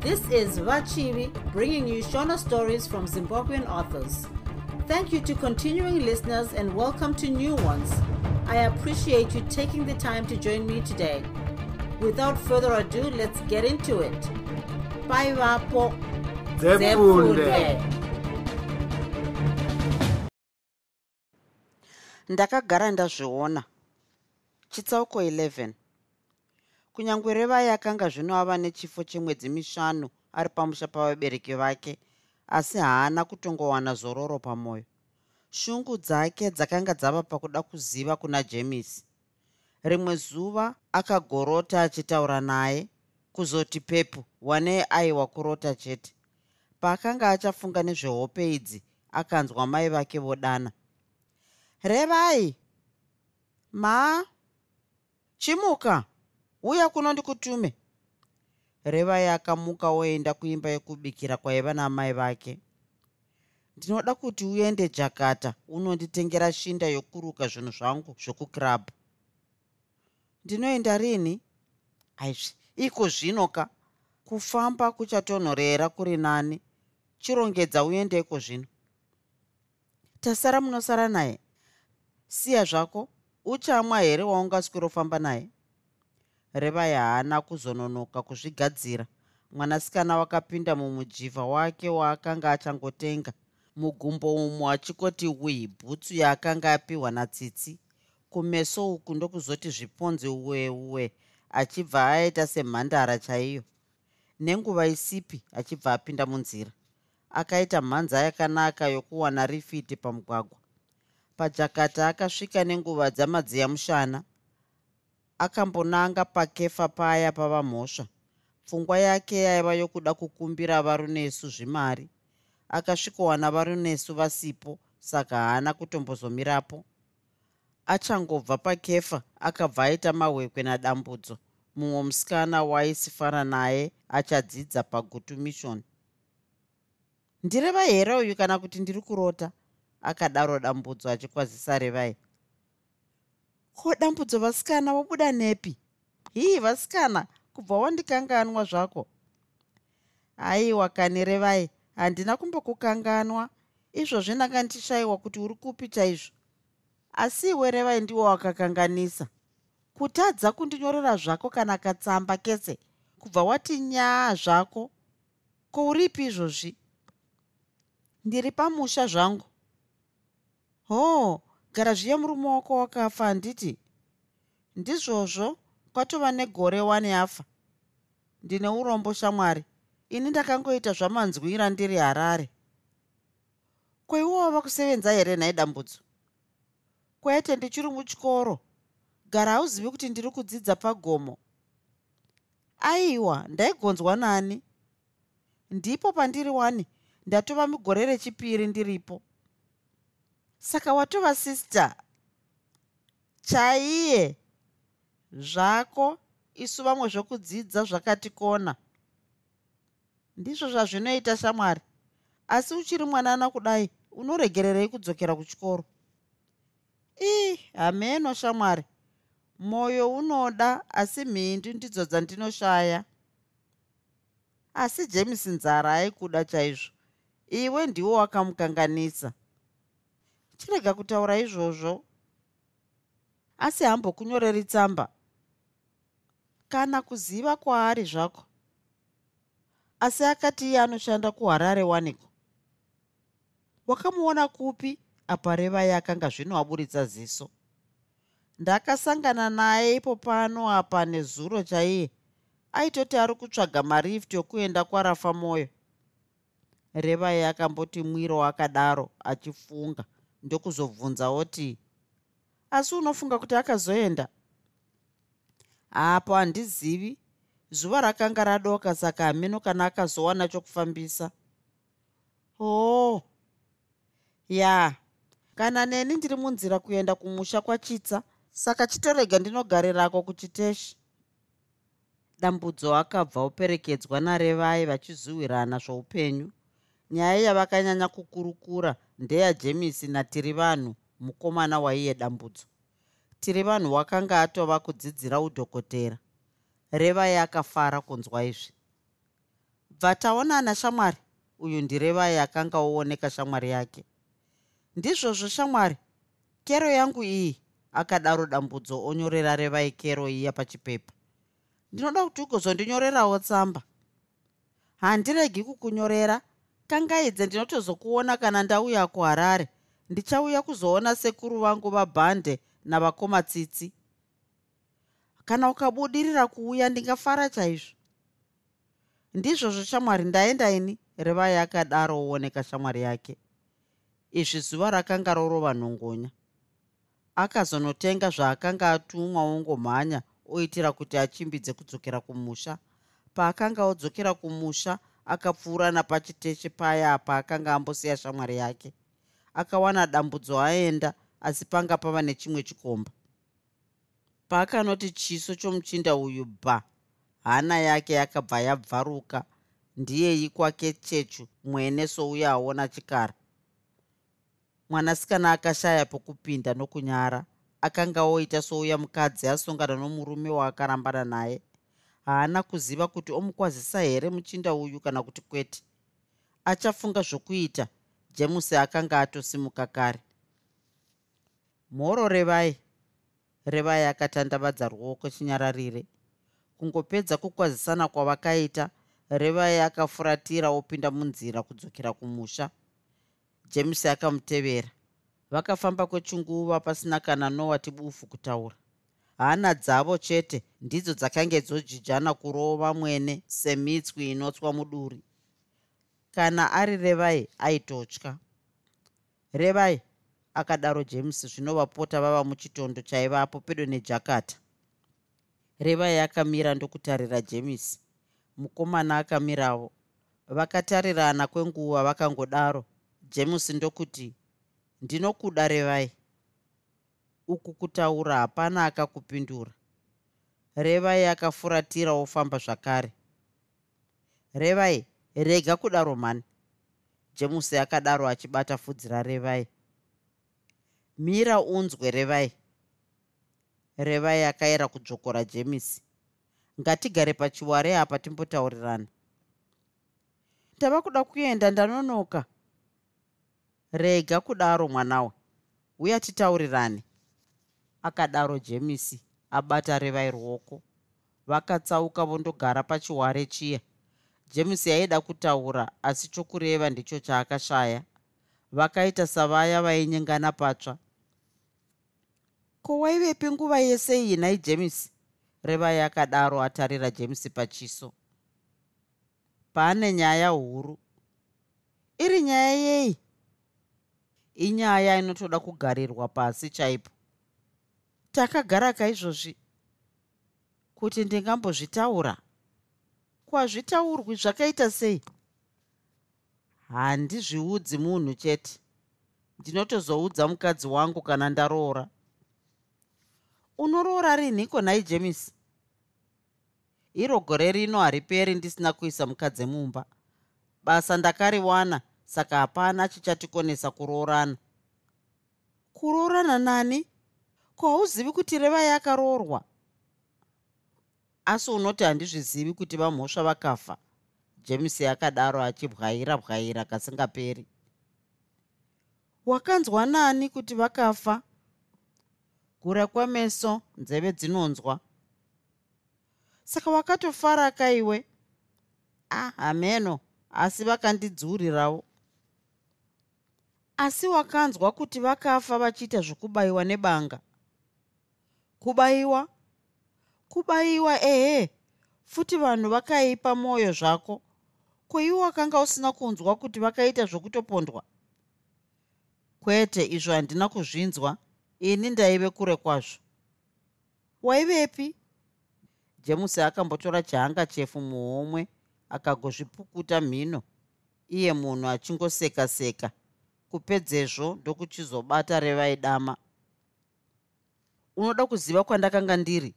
This is Vachivi bringing you Shona stories from Zimbabwean authors. Thank you to continuing listeners and welcome to new ones. I appreciate you taking the time to join me today. Without further ado, let's get into it. Bye, Vapo. Ndakagara ndazviona chitsauko 11 kunyange revai akanga zvino ava nechifo chemwedzi mishanu ari pamusha pavabereki vake asi haana kutongowana zororo pamwoyo shungu dzake dzakanga dzava pakuda kuziva kuna jemisi rimwe zuva akagorota achitaura naye kuzoti pepu wanei aiwa kurota chete. Paakanga achafunga nezvehope idzi akanzwa mai vake vodana. Revai! Ma? Chimuka uya kuno ndikutume. Revai akamuka oenda kuimba yekubikira kwaiva namai vake. Ndinoda kuti uende jakata unonditengera shinda yokuruka zvinhu zvangu zvokukirabhu ndinoenda rini? Aizvi iko zvino ka? Kufamba kuchatonhorera kuri nani. Chirongedza uendeko zvino. Tasara munosara naye. Siya zvako. Uchamwa here waungaswirofamba naye revai haana kuzononoka kuzvigadzira. Mwanasikana wakapinda mumujivha wake waakanga achangotenga. Mugumbo umo achikoti wi bhutsu yaakanga apiwa natsitsi. Kumeso uku ndokuzoti zviponzi uweuwe achibva aita semhandara chaiyo. Nenguva isipi achibva apinda munzira. Akaita mhanza yakanaka yokuwana rifiti pamugwagwa. Pajakata akasvika nenguva dzamadziya mushana akambonanga pakefa paya pava mhosva. Pfungwa yake yaiva yokuda kukumbira varunesu zvimari. Akasvikowana varunesu vasipo saka haana kutombozomirapo. Achangobva pakefa akabva aita mahwekwe nadambudzo. Mumwe musikana waaisifana naye achadzidza pagutu mission ndireva here uyu kana kuti ndiri kurota? Akadaro dambudzo achikwazisa revai ko dambudzo vasikana wabuda nepi? Hii vasikana kubva wandikanganwa zvako. Aiwa kani revai handina kumbokukanganwa. Izvozvi ndanga ndichishayiwa kuti uri kupi chaizvo. Asi iwe revai ndiwo wakakanganisa? Kutadza kundinyorera zvako kana katsamba kese kubva wati nyaa zvako. Ko uripi izvozvi? Ndiri pamusha zvangu. Hoo gara zviye murume wako wakafa handiti ndizvozvo kwatova negore wani afa. Ndine urombo shamwari. Ini ndakangoita zvamanzwira ndiri harare. Kwaiwo wava kusevenza here nhai dambudzo? Kwete ndichiri muchikoro. Gara hauzivi kuti ndiri kudzidza pagomo? Aiwa ndaigonzwa nani. Ndipo pandiri wani ndatova mugore rechipiri ndiripo saka watova sister chaiye zvako isu vamwe zvokudzidza zvakatikona. Ndizvo zvazvinoita shamwari. Asi uchiri mwanana kudai unoregererei kudzokera kuchikoro. Ii hameno shamwari. Mwoyo unoda asi mhindu ndidzo dzandinoshaya. Asi james nzara aikuda chaizvo. Iwe ndiwo wakamukanganisa chirega kutaura izvozvo. Asi hambokunyoreri tsamba. Kana kuziva kwaari zvako. Asi akati iye anoshanda kuharare waniko wakamuona kupi apa revai akanga zvino aburitsa ziso? Ndakasangana naye ipo pano apa nezuro chaiye. Aitoti ari kutsvaga marifti okuenda kwarafa mwoyo revai akamboti mwiro akadaro achifunga ndokuzobvunza oti asi unofunga kuti akazoenda? Apo handizivi. Zuva rakanga radoka saka hameno kana akazowana chokufambisa. Oo ya. Kana neni ndiri munzira kuenda kumusha kwachitsa saka chitorega ndinogarirako kuchiteshi. Dambudzo akabva operekedzwa narevai vachizuhwirana zvoupenyu. Nyaya yavakanyanya kukurukura ndeyajemisi natiri vanhu mukomana waiye dambudzo. Tiri vanhu wakanga atova kudzidzira udhokotera. Revai akafara kunzwa izvi. Bva taonana shamwari? Uyu ndirevai akanga ooneka shamwari yake. Ndizvozvo shamwari kero yangu iyi akadaro dambudzo onyorera revai kero iya pachipepa. Ndinoda kuti ugozondinyorerawo tsamba. Handiregi kukunyorera kangaidze ndinotozokuona kana ndauya kuharare. Ndichauya kuzoona sekuru vangu vabhande navakomatsitsi kana ukabudirira kuuya ndingafara chaizvo. Ndizvozvo shamwari ndaenda ini revai akadaro ooneka shamwari yake. Izvi zuva rakanga rorova nhongonya akazonotenga zvaakanga atumwa ongomhanya oitira kuti achimbidze kudzokera kumusha. Paakanga odzokera kumusha akapfuura napachiteche paya apa akanga ambosiya shamwari yake. Akawana dambudzo aenda asi panga pava nechimwe chikomba. Paakanoti chiso chomuchinda uyu bha hana yake yakabva yabvaruka ndiyeyi kwake chechu mwene souya aona chikara. Mwanasikana akashaya pokupinda nokunyara akanga oita souya mukadzi asongana nomurume waakarambana naye haana kuziva kuti omukwazisa here muchinda uyu kana kuti kwete. Achafunga zvokuita jemusi akanga atosimuka kare. Mhoro revai. Revai akatandavadza ruoko chinyararire. Kungopedza kukwazisana kwavakaita revai akafuratira opinda munzira kudzokera kumusha. James akamutevera. Vakafamba kwechinguva pasina kana nowati bufu kutaura hana dzavo chete ndidzo dzakange dzojijana kurova mwene semitswi inotswa muduri. Kana ari revai aitotya. Revai akadaro james zvinovapota vava muchitondo chaivapo pedo nejakata. Revai akamira ndokutarira james. Mukomana akamiravo vakatarirana kwenguva vakangodaro. James ndokuti ndinokuda revai uku kutaura hapana akakupindura. Revai akafuratira ofamba zvakare. Revai rega kudaro mhani jemusi akadaro achibata pfudzi rarevai. Mira unzwe revai. Revai akaera kudzvokora jemisi. Ngatigare pachiware apa timbotaurirana ndava kuda kuenda ndanonoka. Rega kudaro mwanawe. Uya titaurirane akadaro jemisi abata revai ruoko. Vakatsauka vondogara pachiware chiya. Jemisi aida kutaura asi chokureva ndicho chaakashaya. Vakaita savaya vainyengana patsva. Ko waivepi nguva yese iyi nhai jemisi? Revai akadaro atarira jemisi pachiso. Paane nyaya huru. Iri nyaya yei? Inyaya inotoda kugarirwa pasi chaipo takagara kaizvozvi kuti ndingambozvitaura. Kwazvitaurwi zvakaita sei? Handizviudzi munhu chete. Ndinotozoudza mukadzi wangu kana ndaroora. Unoroora rinhiko nhai jemisi iro gore rino hariperi ndisina kuisa mukadzi mumba. Basa ndakariwana saka hapana chichatikonesa kuroorana. Kuroorana nani ko hauzivi kuti revai akaroorwa asi unoti handizvizivi kuti vamhosva vakafa. James akadaro achibwaira bwaira kasingaperi. Wakanzwa nani kuti vakafa? Gura kwemeso nzeve dzinonzwa. Saka wakatofara kaiwe ah hameno asi vakandidziurirawo. Asi wakanzwa kuti vakafa vachiita zvokubayiwa nebanga kubayiwa kubayiwa ehe futi vanhu vakaipa mwoyo zvako. Ko iwe wakanga usina kunzwa kuti vakaita zvokutopondwa kwete izvo handina kuzvinzwa ini ndaive kure kwazvo. Waivepi? Jemusi akambotora chihanga chefu muhomwe akagozvipukuta mhino. Iye munhu achingoseka seka kupedzezvo ndokuchizobata revaidama unoda kuziva kwandakanga ndiri?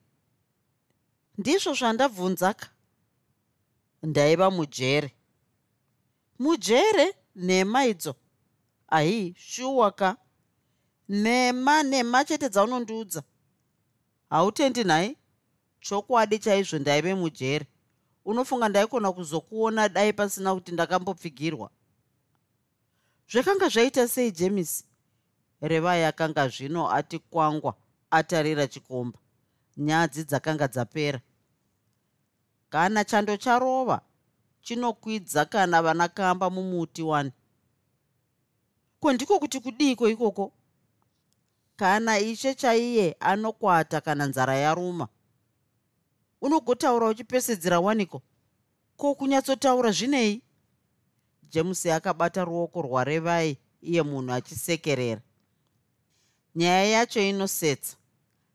Ndizvo zvandabvunzaka. Ndaiva mujere. Mujere nhema idzo. Ahi shuwaka. Nhema nhema chete dzaunondiudza. Hautendi nhai? Chokwadi chaizvo ndaive mujere. Unofunga ndaikona kuzokuona dai pasina kuti ndakambopfigirwa. Zvakanga zvaita sei jemisi? Revai akanga zvino ati kwangwa atarira chikomba. Nyadzi dzakanga dzapera. Kana chando charova chinokwidza kana vana kamba mumuti wani. Ko ndiko kuti kudiiko ikoko? Kana ishe chaiye anokwata kana nzara yaruma unogotaura uchipesedzera waniko ko? Kunyatsotaura zvinei? James akabata ruoko rwarevai iye munhu achisekerera. Nyaya yacho inosetsa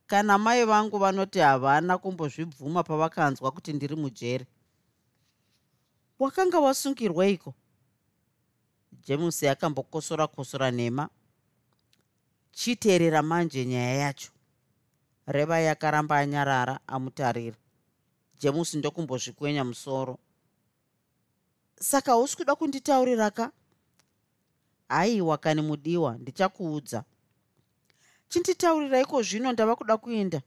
kana mai vangu vanoti havana kumbozvibvuma pavakanzwa kuti ndiri mujeri wakanga wasungirweiko james akambokosora kosora nhema. Chiteerera manje nyaya yacho. Reva yakaramba anyarara amutarira. James ndokumbozvikwenya musoro. Saka hausi kuda kunditaurira ka? Haiwa kani mudiwa ndichakuudza chinditauriraiko zvino ndava kuda kuenda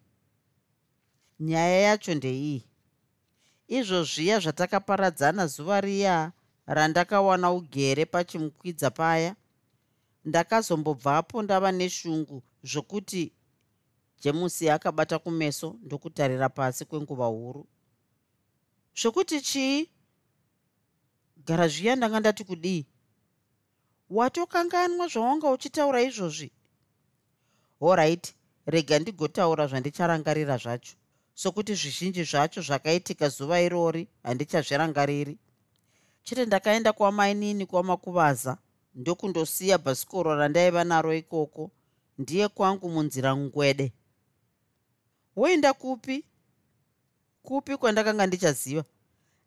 nyaya yacho ndeiyi. Izvo zviya zvatakaparadzana zuva riya randakawana ugere pachimukwidza paya. Ndakazombobvapo ndava neshungu zvokuti jemusi akabata kumeso ndokutarira pasi kwenguva huru. Zvokuti chii? Gara zviya ndanga ndati kudii? Watokanganwa zvawanga uchitaura izvozvi oright rega ndigotaura zvandicharangarira zvacho. Sokuti zvizhinji zvacho zvakaitika zuva irori handichazvirangariri. Chete ndakaenda kwamainini kwamakuvaza ndokundosiya bhasikoro randaiva naro ikoko ndiye kwangu munzira ngwede. Woenda kupi? Kupi kwandakanga ndichaziva?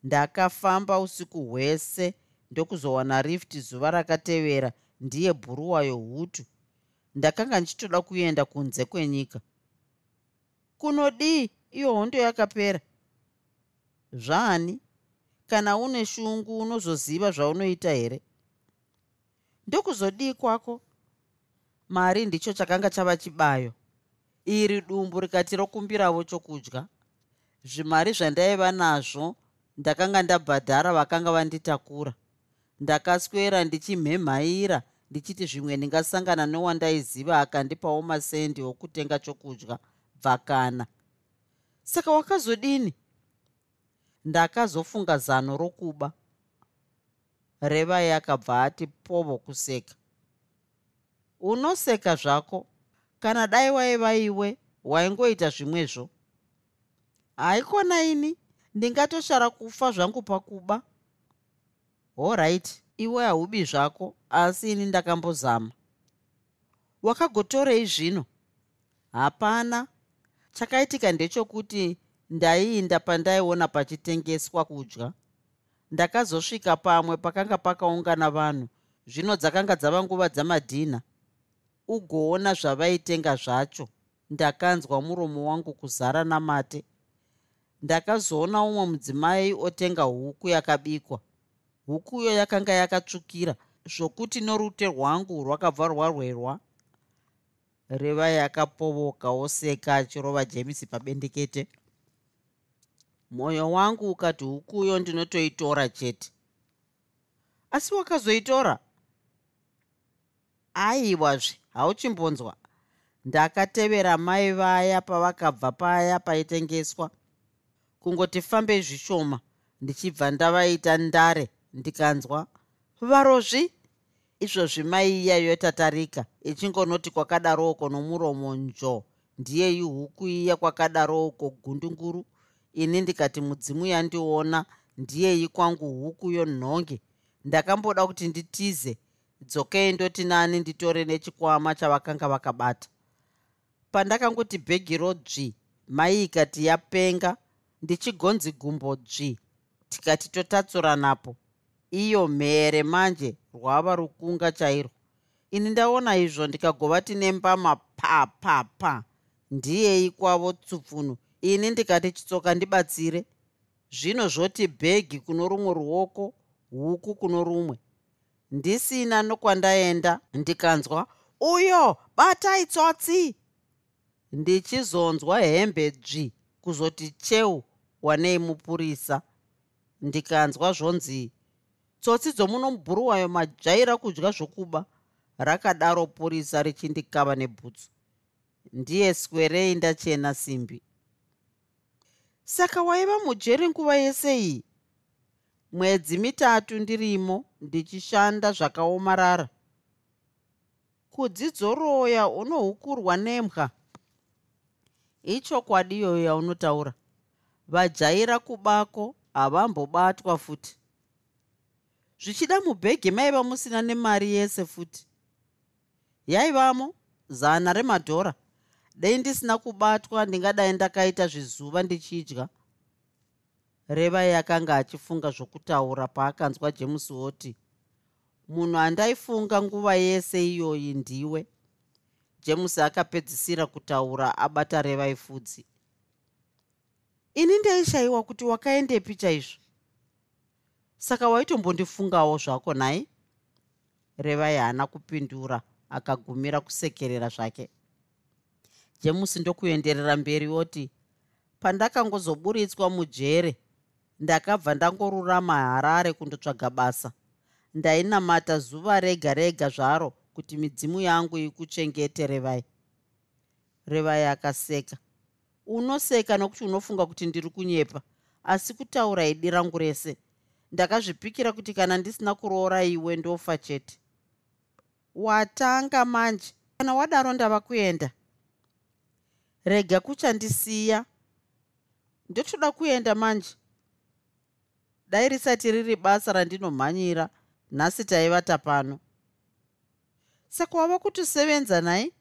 Ndakafamba usiku hwese ndokuzowana rift zuva rakatevera ndiye bhuruwayo hutu ndakanga ndichitoda kuenda kunze kwenyika. Kunodii? Iyo hondo yakapera. Zvani kana une shungu unozoziva zvaunoita here? Ndokuzodii kwako? Mari ndicho chakanga chava chibayo. Iri dumbu rikati rokumbiravo chokudya zvimari zvandaiva nazvo ndakanga ndabhadhara vakanga vanditakura. Ndakaswera ndichimhemhaira ndichiti zvimwe ndingasangana newandaiziva akandipawo masendi okutenga chokudya bvakana saka wakazodini? Ndakazofunga zano rokuba. Revai akabva ati povo kuseka. Unoseka zvako? Kana dai waiva iwe waingoita zvimwezvo? Haikona ini ndingatoshara kufa zvangu pakuba. Oright iwe haubi zvako asi ini ndakambozama. Wakagotorei zvino? Hapana. Chakaitika ndechokuti ndaiinda pandaiona pachitengeswa kudya. Ndakazosvika pamwe pakanga pakaungana vanhu zvino dzakanga dzava nguva dzamadhina. Ugoona zvavaitenga zvacho. Ndakanzwa muromo wangu kuzara namate. Ndakazoona umwe mudzimai otenga huku yakabikwa hukuyo yakanga yakatsvukira zvokuti norute rwangu rwakabva rwarwerwa reva yakapovoka oseka achirova jemisi pabendekete. Mwoyo wangu ukati hukuyo ndinotoitora chete. Asi wakazoitora? Aiwazve hauchimbonzwa. Ndakatevera mai vaya pavakabva paya paitengeswa. Kungoti fambei zvishoma ndichibva ndavaita ndare ndikanzwa varozvi izvozvi mai iya yotatarika ichingonoti kwakadaroko nomuromo njo ndiye ihuku iya kwakadaroko gundunguru ini ndikati mudzimu yandiona ndiyei kwangu huku yonhonge. Ndakamboda kuti nditize dzokei ndoti nani nditore nechikwama chavakanga vakabata. Pandakangoti bhegi rodzvi mai ikati yapenga ndichigonzi gumbo dzvi tikati totatsuranapo iyo mhere manje rwava rukunga chairwo ini ndaona izvo ndikagova tine mbama pa pa pa ndiyei kwavo tsupfunu. Ini ndikati chitsoka ndibatsire. Zvino zvoti bhegi kuno rumwe ruoko huku kuno rumwe. Ndisina nokwandaenda ndikanzwa uyo batai tsotsi ndichizonzwa hembe dzvi kuzoti cheu wanei mupurisa. Ndikanzwa zvonzi tsotsi dzomunomubhuruwayo majaira kudya zvokuba rakadaro purisa richindikava nebhutsu. Ndiye swerei ndachena simbi. Saka waiva mujeri nguva yese iyi? Mwedzi mitatu ndirimo ndichishanda zvakaomarara. Kudzidzoroya unohukurwa nemwa ichokwadi iyoyo yaunotaura. Vajaira kubako havambobatwa futi zvichida mubhegi maiva musina nemari yese futi. Yaivamo zana remadhora. Dei ndisina kubatwa ndingadai ndakaita zvizuva ndichidya. Revai akanga achifunga zvokutaura paakanzwa james woti munhu andaifunga nguva yese iyoyi ndiwe. James akapedzisira kutaura abata revai fudzi ini ndaishayiwa kuti wakaendepi chaizvo saka waitombondifungawo zvako nai revai haana kupindura akagumira kusekerera zvake. James ndokuenderera mberi oti pandakangozoburitswa mujere ndakabva ndangorurama harare kundotsvaga basa. Ndainamata zuva rega rega zvaro kuti midzimu yangu ikuchengete revai. Revai akaseka. Unoseka nokuti unofunga kuti ndiri kunyepa asi kutaura idi rangu rese ndakazvipikira kuti kana ndisina kuroora iwe ndofa chete. Watanga manje. Kana wadaro ndava kuenda rega kuchandisiya. Ndotoda kuenda manje. Dai risati riri basa randinomhanyira nhasi taivata pano saka wava kutosevenza nai?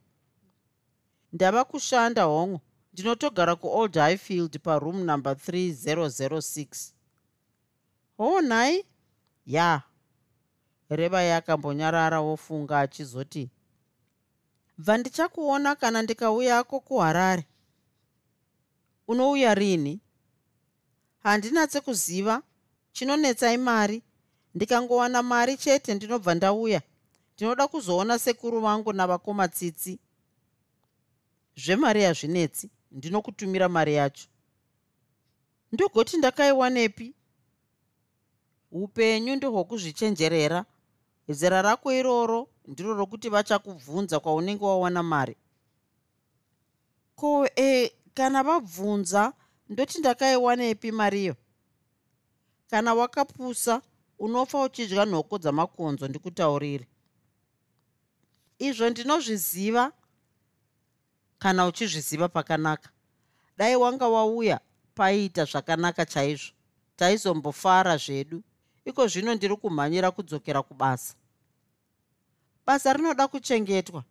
Ndava kushanda hongu ndinotogara kuold highfield paroom number 3006 hoo nhai? Ya. Revai akambonyarara wofunga achizoti bva ndichakuona kana ndikauyako kuharare. Unouya rini? Handinatsekuziva chinonetsai mari. Ndikangowana mari chete ndinobva ndauya. Ndinoda kuzoona sekuru vangu navakoma tsitsi zvemari hazvinetsi. Ndinokutumira mari yacho. Ndogoti ndakaiwanepi upenyu ndohwokuzvichenjerera zera rako iroro ndiro rokuti vachakubvunza kwaunenge wawana mari. Ko e kana vabvunza ndoti ndakaiwanepi mariyo? Kana wakapusa unofa uchidya nhoko dzamakonzo ndikutaurire. Izvo ndinozviziva kana uchizviziva pakanaka. Dai wanga wauya paiita zvakanaka chaizvo. Taizombofara zvedu iko zvino ndiri kumhanyira kudzokera kubasa. Basa rinoda kuchengetwa.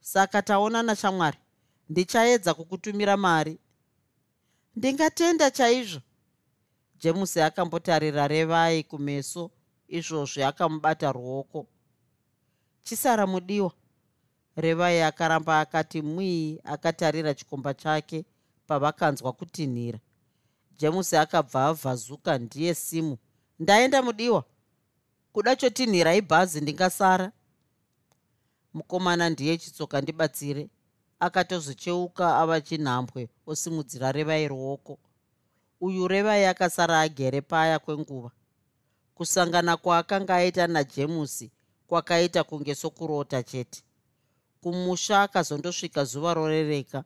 Saka taonana shamwari ndichaedza kukutumira mari. Ndingatenda chaizvo. Jemusi akambotarira revai kumeso izvozvi akamubata ruoko. Chisara mudiwa. Revai akaramba akati mwii akatarira chikomba chake pavakanzwa kutinhira. Jemusi akabva avhazuka ndiye simu ndaenda mudiwa. Kuda chotinhira ibhazi ndingasara. Mukomana ndiye chitsoka ndibatsire. Akatozocheuka ava chinhambwe osimudzira revai ruoko uyu revai akasara agere paya kwenguva. Kusangana kwaakanga aita najemusi kwakaita kunge sokurota chete. Kumusha akazondosvika zuva rorereka.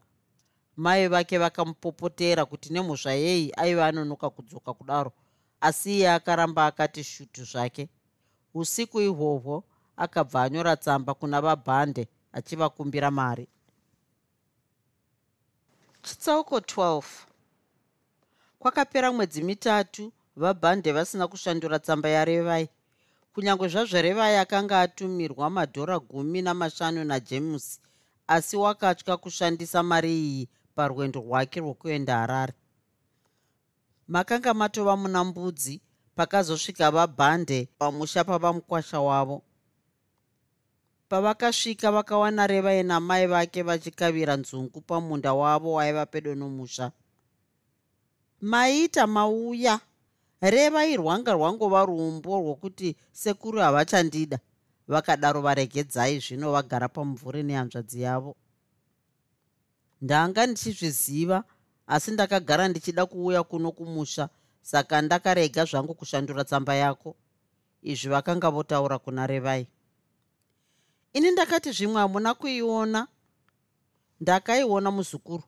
Mai vake vakamupopotera kuti nemhosva yei aiva anonoka kudzoka kudaro asi iye akaramba akati shutu zvake. Usiku ihwohwo akabva anyora tsamba kuna vabhande achivakumbira mari. Chitsauko 12 kwakapera mwedzi mitatu vabhande vasina kushandura tsamba yarevai. Kunyange zvazvo revai akanga atumirwa madhora gumi namashanu najames asi wakatya kushandisa mari iyi parwendo rwake rwokuenda harare makanga matova muna mbudzi pakazosvika vabhande pamusha pavamukwasha wavo. Pavakasvika vakawana revai namai vake vachikavira nzungu pamunda wavo waiva pedo nomusha. Maita mauya. Revai rwanga rwangova rumbo rwokuti sekuru havachandida. Vakadaro varegedzai zvino vagara pamumvuri nehanzvadzi yavo. Ndanga ndichizviziva asi ndakagara ndichida kuuya kuno kumusha saka ndakarega zvangu kushandura tsamba yako. Izvi vakanga votaura kuna revai. Ini ndakati zvimwe hamuna kuiona? Ndakaiona muzukuru.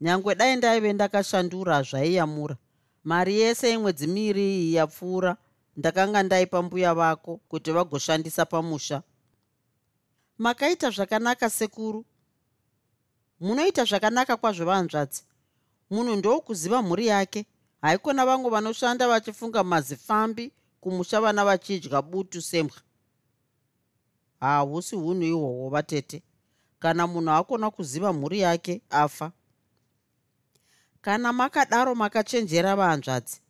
Nyange dai ndaive ndakashandura zvaiyamura mari yese yemwedzi miri iyi yapfuura ndakanga ndaipa mbuya vako kuti vagoshandisa pamusha. Makaita zvakanaka sekuru. Munoita zvakanaka kwazvo vanzvadzi munhu ndokuziva mhuri yake. Haikona vamwe vanoshanda vachifunga mazifambi kumusha vana vachidya butu semwa. Hahusi unhu ihwohwo vatete. Kana munhu akona kuziva mhuri yake afa. Kana makadaro makachenjera vahanzvadzi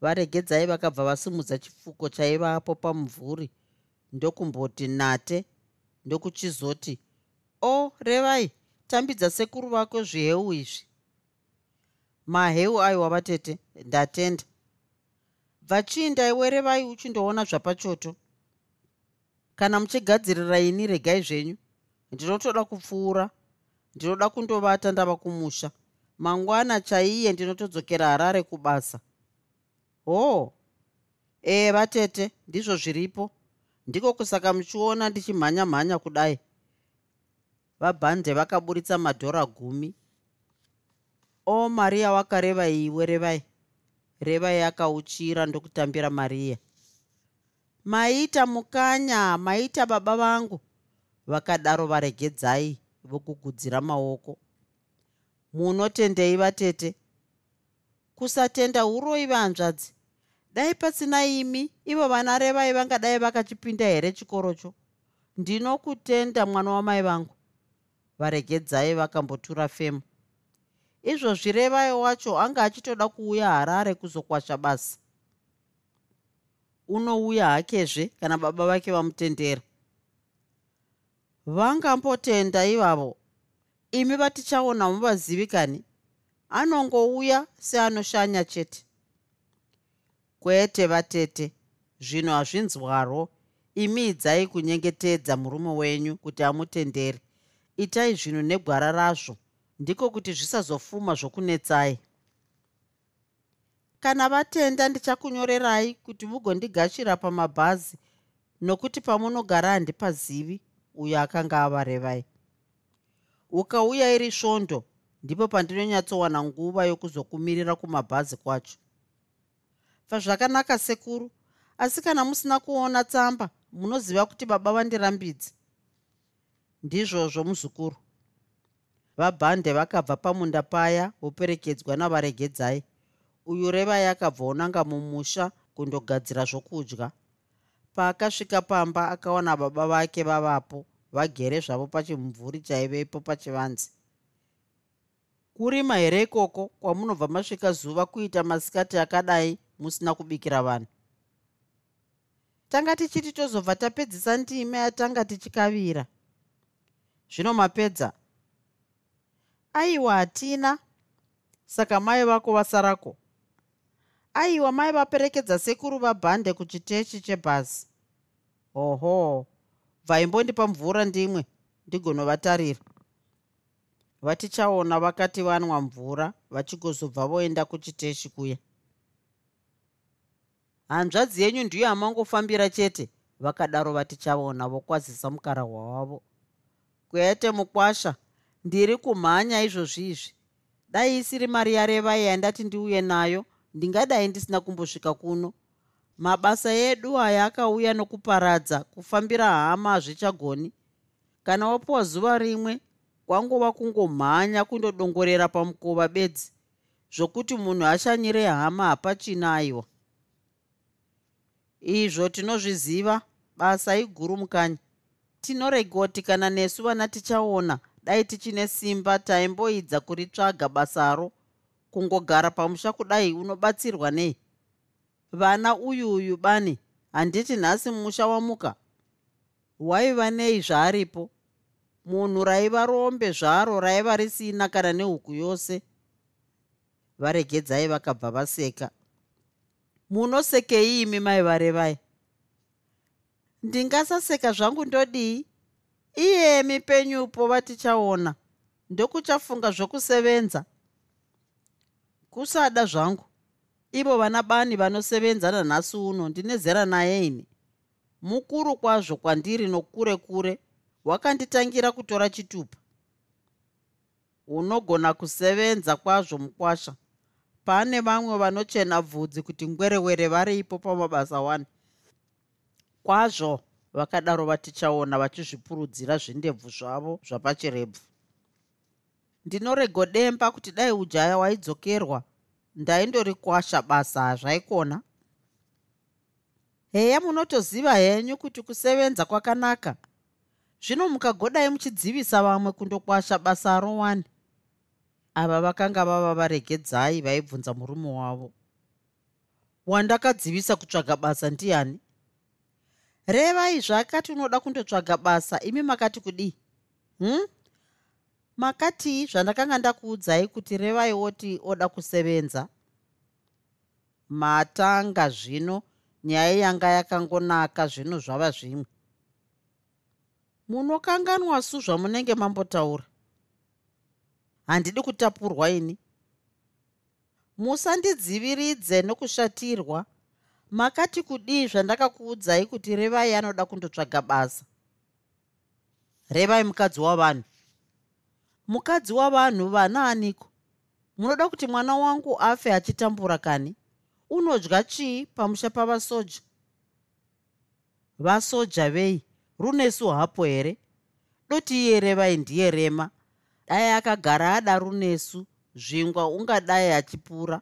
varegedzai vakabva vasimudza chifuko chaivapo pamuvhuri ndokumboti nate ndokuchizoti o revai tambidza sekuru vako zviheu izvi maheu aiwa vatete ndatenda. Bvachiinda iwe revai uchindoona zvapachoto? Kana muchigadzirira ini regai zvenyu. Ndinotoda kupfuura ndinoda kundovata ndava kumusha. Mangwana chaiye ndinotodzokera harare kubasa. Hoo ee vatete ndizvo zviripo. Ndiko kusaka muchiona ndichimhanya mhanya kudai. Vabhande vakaburitsa madhora gumi o mariya wakareva iwe revai. Revai akauchira ndokutambira mariya maita mukanya maita baba vangu. Vakadaro varegedzai vokugudzira maoko. Munotendei vatete. Kusatenda uroi vanzvadzi. Dai pasina imi ivo vana revai vangadai vakachipinda here chikorocho? Ndinokutenda mwana wamai vangu. Varegedzai vakambotura femo izvozvi revai wacho anga achitoda kuuya harare kuzokwasha basa unouya hakezve kana baba vake vamutendera. Vangambotenda ivavo. Imi vatichaona muvazivikani. Anongouya seanoshanya chete. Kwete vatete zvinhu hazvinzwaro. Imi idzai kunyengetedza murume wenyu kuti amutendere. Itai zvinhu negwara razvo ndiko kuti zvisazofuma zvokunetsai. Kana vatenda ndichakunyorerai kuti mugondigashira pamabhazi nokuti pamunogara handipazivi uyo akanga avarevai. Ukauya iri svondo ndipo pandinonyatsowana nguva yokuzokumirira kumabhazi kwacho. Pazvakanaka sekuru asi kana musina kuona tsamba munoziva kuti baba vandirambidzi. Ndizvozvo muzukuru vabhande vakabva pamunda paya voperekedzwa navaregedzai. Uyu revai akabva onanga mumusha kundogadzira zvokudya. Paakasvika pamba akawana baba vake vavapo vagere zvavo pachimumvuri chaivepo pachivanze. Kurima here ikoko kwamunobva masvika zuva kuita masikati akadai musina kubikira vanhu? Tanga tichiti tozobva tapedzisa ndima yatanga tichikavira. Zvino mapedza aiwa hatina. Saka mai vako vasarako. Aiwa mai vaperekedza sekuru vabhande kuchitechi chebhazi. Hoho bvaimbondipa mvura ndimwe ndigonovatarira. Vatichaona vakati vanwa mvura vachigozobva voenda kuchiteshi kuya. Hanzvadzi yenyu ndiyo amangofambira chete vakadaro vatichaona vokwazisa mukarahwa wavo kwete mukwasha ndiri kumhanya izvozvizvi dai isiri mari yarevai yandati ndiuye nayo ndingadai ndisina kumbosvika kuno. Mabasa edu aya akauya nokuparadza kufambira hama hazvichagoni. Kana wapiwa zuva rimwe kwangova kungomhanya kundodongorera pamukova bedzi zvokuti munhu ashanyire hama hapachina aiwa. Izvo tinozviziva basa iguru mukanya tinoregoti kana nesu vana tichaona dai tichine simba taimboidza kuritsvaga basaro kungogara pamusha kudai unobatsirwa nei? Vana uyu uyu bani handiti nhasi musha wamuka? Waiva nei zvaaripo? Munhu raiva rombe zvaro raiva risina kana nehuku yose. Varegedzai vakabva vaseka. Munosekei imi mai varevai? Ndingasaseka zvangu ndodii iyemi penyupo vatichaona. Ndokuchafunga zvokusevenza. Kusada zvangu. Ivo vana bani vanosevenza nanhasi uno ndine zera naye ini. Mukuru kwazvo kwandiri nokure kure wakanditangira kutora chitupa. Unogona kusevenza kwazvo mukwasha. Pane vamwe vanochena bvudzi kuti ngwerewere varipo pamabasa 1 kwazvo vakadaro vatichaona vachizvipurudzira zvindebvu zvavo zvapachirebvu. Ndinoregodemba kuti dai ujaya waidzokerwa ndaindorikwasha basa hazvaikona. Heya munotoziva henyu kuti kusevenza kwakanaka. Zvino mukagodai muchidzivisa vamwe kundokwasha basa rowani ava vakanga vava varegedzai vaibvunza murume wavo. Wandakadzivisa kutsvaga basa ndiani revai zvakati unoda kundotsvaga basa imi makati kudii? Hm makatii zvandakanga ndakuudzai kuti revaiwoti oda kusevenza. Matanga zvino nyaya yanga yakangonaka zvino zvava zvimwe. Munokanganwa su zvamunenge mambotaura. Handidi kutapurwa ini. Musandidziviridze nokushatirwa makati kudii zvandakakuudzai kuti revai anoda kundotsvaga basa? Revai mukadzi wavanhu. Mukadzi wavanhu vana aniko? Munoda kuti mwana wangu afe achitambura kani? Unodya chii pamusha pavasoja? Vasoja vei runesu hapo here? Doti iye revai ndiye rema. Dai akagara ada runesu zvingwa ungadai achipura.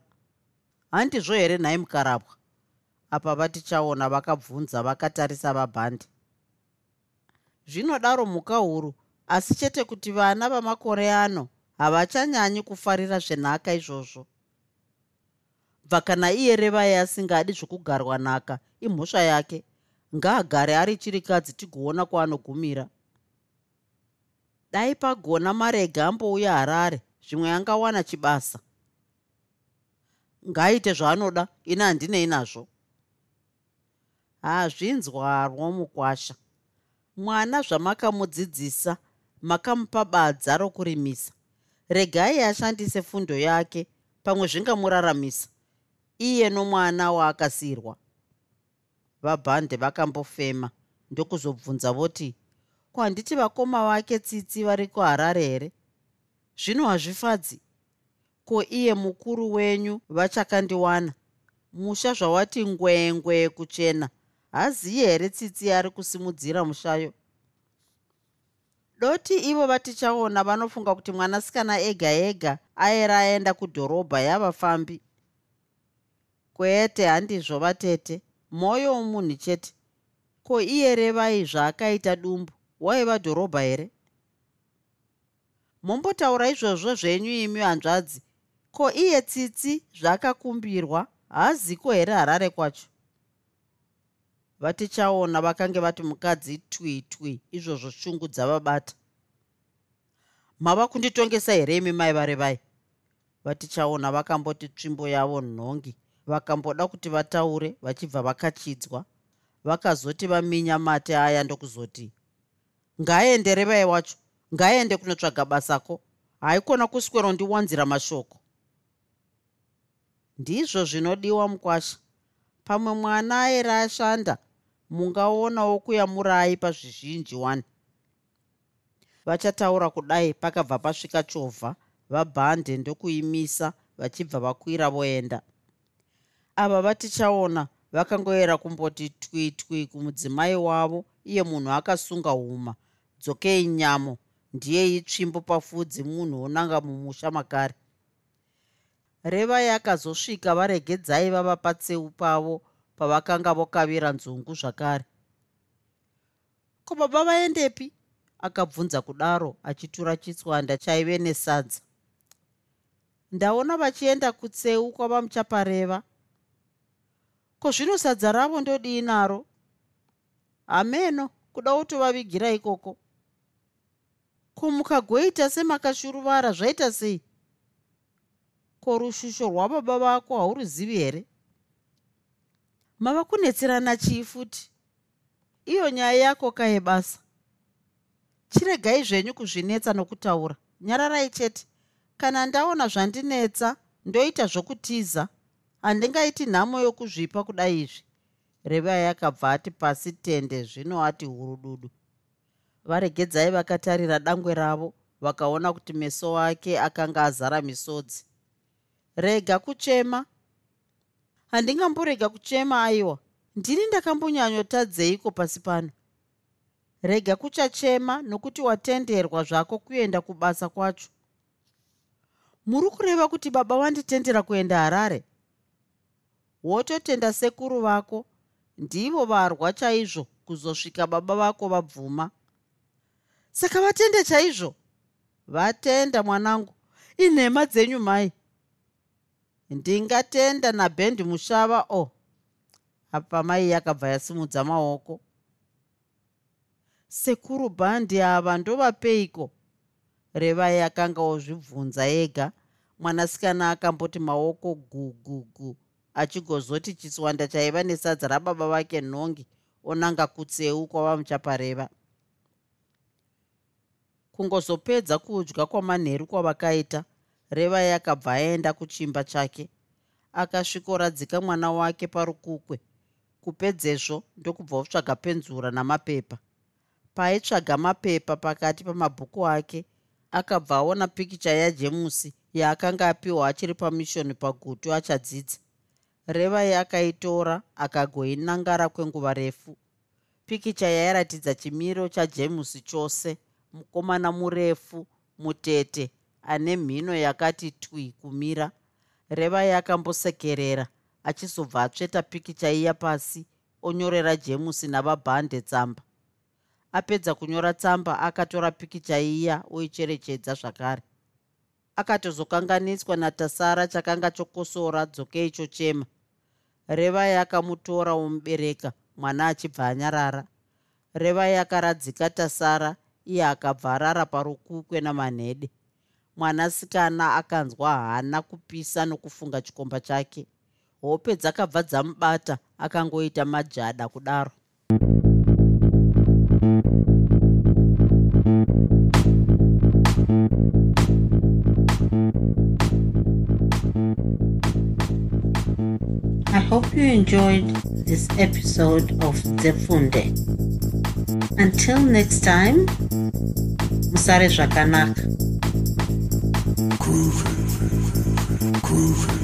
Handizvo here nhai mukarapwa apa vatichaona vakabvunza vakatarisa vabhandi. Zvinodaro mhuka huru asi chete kuti vana vamakore ano havachanyanyi kufarira zvenhaka izvozvo. Bva kana iye revai asingadi zvokugarwa nhaka imhosva yake ngaagare ari chirikadzi tigoona kwaanogumira. Dai pagona marega ambouya harare zvimwe angawana chibasa. Ngaaite zvaanoda ini handinei nazvo hazvinzwarwo mukwasha mwana zvamakamudzidzisa makamupa badza rokurimisa. Regai ashandise fundo yake pamwe zvingamuraramisa. Iye nomwana waakasiyirwa vabhande vakambofema ndokuzobvunza voti ko handiti vakoma vake tsitsi vari kuharare here? Zvino hazvifadzi. Ko iye mukuru wenyu vachakandiwana musha zvawati ngwengwe kuchena haziyi here tsitsi ari kusimudzira mushayo? Doti ivo vatichaona vanofunga kuti mwanasikana ega ega aera aenda kudhorobha yavafambi kwete handizvo vatete. Mwoyo womunhu chete. Ko iye revai zvaakaita dumbu? Waiva dhorobha here? Mombotaura izvozvo zvenyu imi hanzvadzi ko iye tsitsi zvaakakumbirwa haaziko here harare kwacho vatichaona vakange vati mukadzi twi twi izvozvo shungu dzavabata. Mava kunditongesa here imi mai varevai vatichaona vakamboti tsvimbo yavo nhongi. vakamboda kuti vataure vachibva vakachidzwa. vakazoti vaminya mate aya ndokuzoti ngaende revai wacho? Ngaende kunotsvaga basako? Haikona kuswero ndiwanzira mashoko ndizvo zvinodiwa mukwasha. Pamwe mwana aera ashanda mungaonawo kuyamurai pazvizhinji wani. Vachataura kudai pakabva pasvika chovha vabhande ndokuimisa vachibva vakwira voenda. Ava vatichaona vakangoera kumboti twi twi kumudzimai wavo iye munhu akasunga huma. Dzokei nyamo ndiye itsvimbo pafudzi munhu unanga mumusha makare. Revai akazosvika varegedzai vava patseu pavo pavakanga vokavira nzungu zvakare. Ko baba vaendepi? Akabvunza kudaro achitura chitswanda chaive nesadza ndaona vachienda kutseu kwavamuchapareva ko zvino sadza ravo ndodii naro? Hameno kuda kutovavigira ikoko. Ko mukagoita semakashuruvara zvaita sei? Ko rushusho rwababa vako hauruzivi here mava kunetserana chii futi iyo nyaya yako kaye basa. Chiregai zvenyu kuzvinetsa nokutaura. Nyararai chete. Kana ndaona zvandinetsa ndoita zvokutiza. Handingaiti nhamo yokuzvipa kudai izvi. Revai akabva ati pasi tende zvino ati hurududu. Varegedzai vakatarira dangwe ravo vakaona kuti meso wake akanga azara misodzi. Rega kuchema handingamborega kuchema aiwa. Ndini ndakambonyanyotadzeiko pasi pano? Rega kuchachema nokuti watenderwa zvako kuenda kubasa kwacho. Muri kureva kuti baba wanditendera kuenda harare? Wototenda sekuru vako ndivo varwa chaizvo kuzosvika baba vako vabvuma. Saka vatende chaizvo? Vatenda mwanangu inhema dzenyu mai ndingatenda nabhendi mushava o oh. apa mai yakabva yasimudza maoko. Sekuru bhandi ava ndovapeiko? Revai akanga ozvibvunza ega. Mwanasikana akamboti maoko gugugu achigozoti chiswanda chaiva nesadza rababa vake nhongi onanga kutseu kwavamuchapareva kungozopedza kudya kwamanheru kwavakaita revai akabva aenda kuchimba chake. Akasvikoradzika mwana wake parukukwe kupedzezvo ndokubva otsvaga penzura namapepa. Paaitsvaga mapepa pakati pamabhuku ake akabva aona pikicha yajemusi yaakanga apiwa achiri pamishoni pagutu achadzidza. Revai akaitora akagoinangara kwenguva refu. Pikicha yairatidza chimiro chajemusi chose mukomana murefu mutete ane mhino yakati twi kumira revai akambosekerera achizobva atsveta pikicha iya pasi onyorera jemusi navabhande tsamba. Apedza kunyora tsamba akatora pikicha iya oicherechedza zvakare. Akatozokanganiswa natasara chakanga chokosora dzokei chochema revai akamutora omubereka mwana achibva anyarara. Revai akaradzika tasara iye akabva arara parukukwe namanhede mwanasikana akanzwa haana kupisa nokufunga chikomba chake hope dzakabva dzamubata akangoita majada kudaro I hope you enjoyed this episode of Zefunde. Until next time, Musare Zvakanaka. groove, groove.